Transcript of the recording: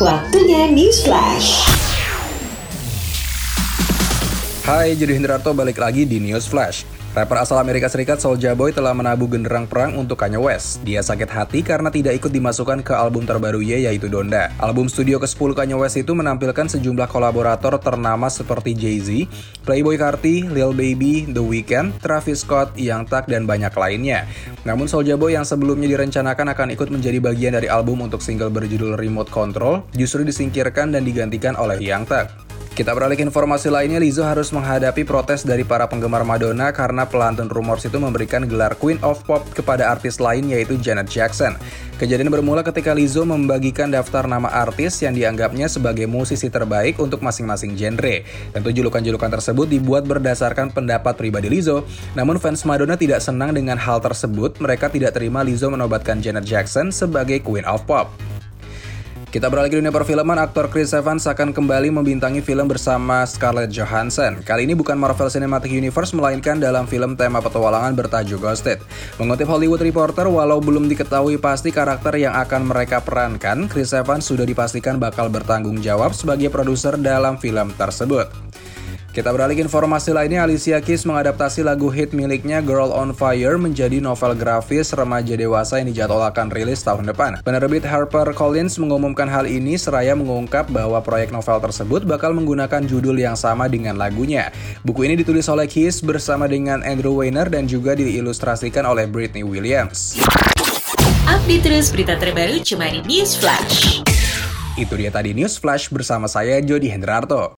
Waktunya News Flash. Hai, Jadi Hendrato balik lagi di News Flash. Rapper asal Amerika Serikat Soulja Boy telah menabuh genderang perang untuk Kanye West. Dia sakit hati karena tidak ikut dimasukkan ke album terbarunya yaitu Donda. Album studio ke-10 Kanye West itu menampilkan sejumlah kolaborator ternama seperti Jay-Z, Playboy Carti, Lil Baby, The Weeknd, Travis Scott, Young Thug, dan banyak lainnya. Namun Soulja Boy yang sebelumnya direncanakan akan ikut menjadi bagian dari album untuk single berjudul Remote Control justru disingkirkan dan digantikan oleh Young Thug. Kita beralih ke informasi lainnya, Lizzo harus menghadapi protes dari para penggemar Madonna karena pelantun Rumors itu memberikan gelar Queen of Pop kepada artis lain yaitu Janet Jackson. Kejadian bermula ketika Lizzo membagikan daftar nama artis yang dianggapnya sebagai musisi terbaik untuk masing-masing genre. Tentu julukan-julukan tersebut dibuat berdasarkan pendapat pribadi Lizzo, namun fans Madonna tidak senang dengan hal tersebut, mereka tidak terima Lizzo menobatkan Janet Jackson sebagai Queen of Pop. Kita beralih ke dunia perfilman, aktor Chris Evans akan kembali membintangi film bersama Scarlett Johansson. Kali ini bukan Marvel Cinematic Universe, melainkan dalam film tema petualangan bertajuk Ghosted. Mengutip Hollywood Reporter, walau belum diketahui pasti karakter yang akan mereka perankan, Chris Evans sudah dipastikan bakal bertanggung jawab sebagai produser dalam film tersebut. Kita beralih ke informasi lainnya, Alicia Keys mengadaptasi lagu hit miliknya Girl on Fire menjadi novel grafis remaja dewasa yang dijadwalkan rilis tahun depan. Penerbit Harper Collins mengumumkan hal ini seraya mengungkap bahwa proyek novel tersebut bakal menggunakan judul yang sama dengan lagunya. Buku ini ditulis oleh Keys bersama dengan Andrew Weiner dan juga diilustrasikan oleh Britney Williams. Update terus berita terbaru cuma di News Flash. Itu dia tadi News Flash bersama saya Jody Hendrarto.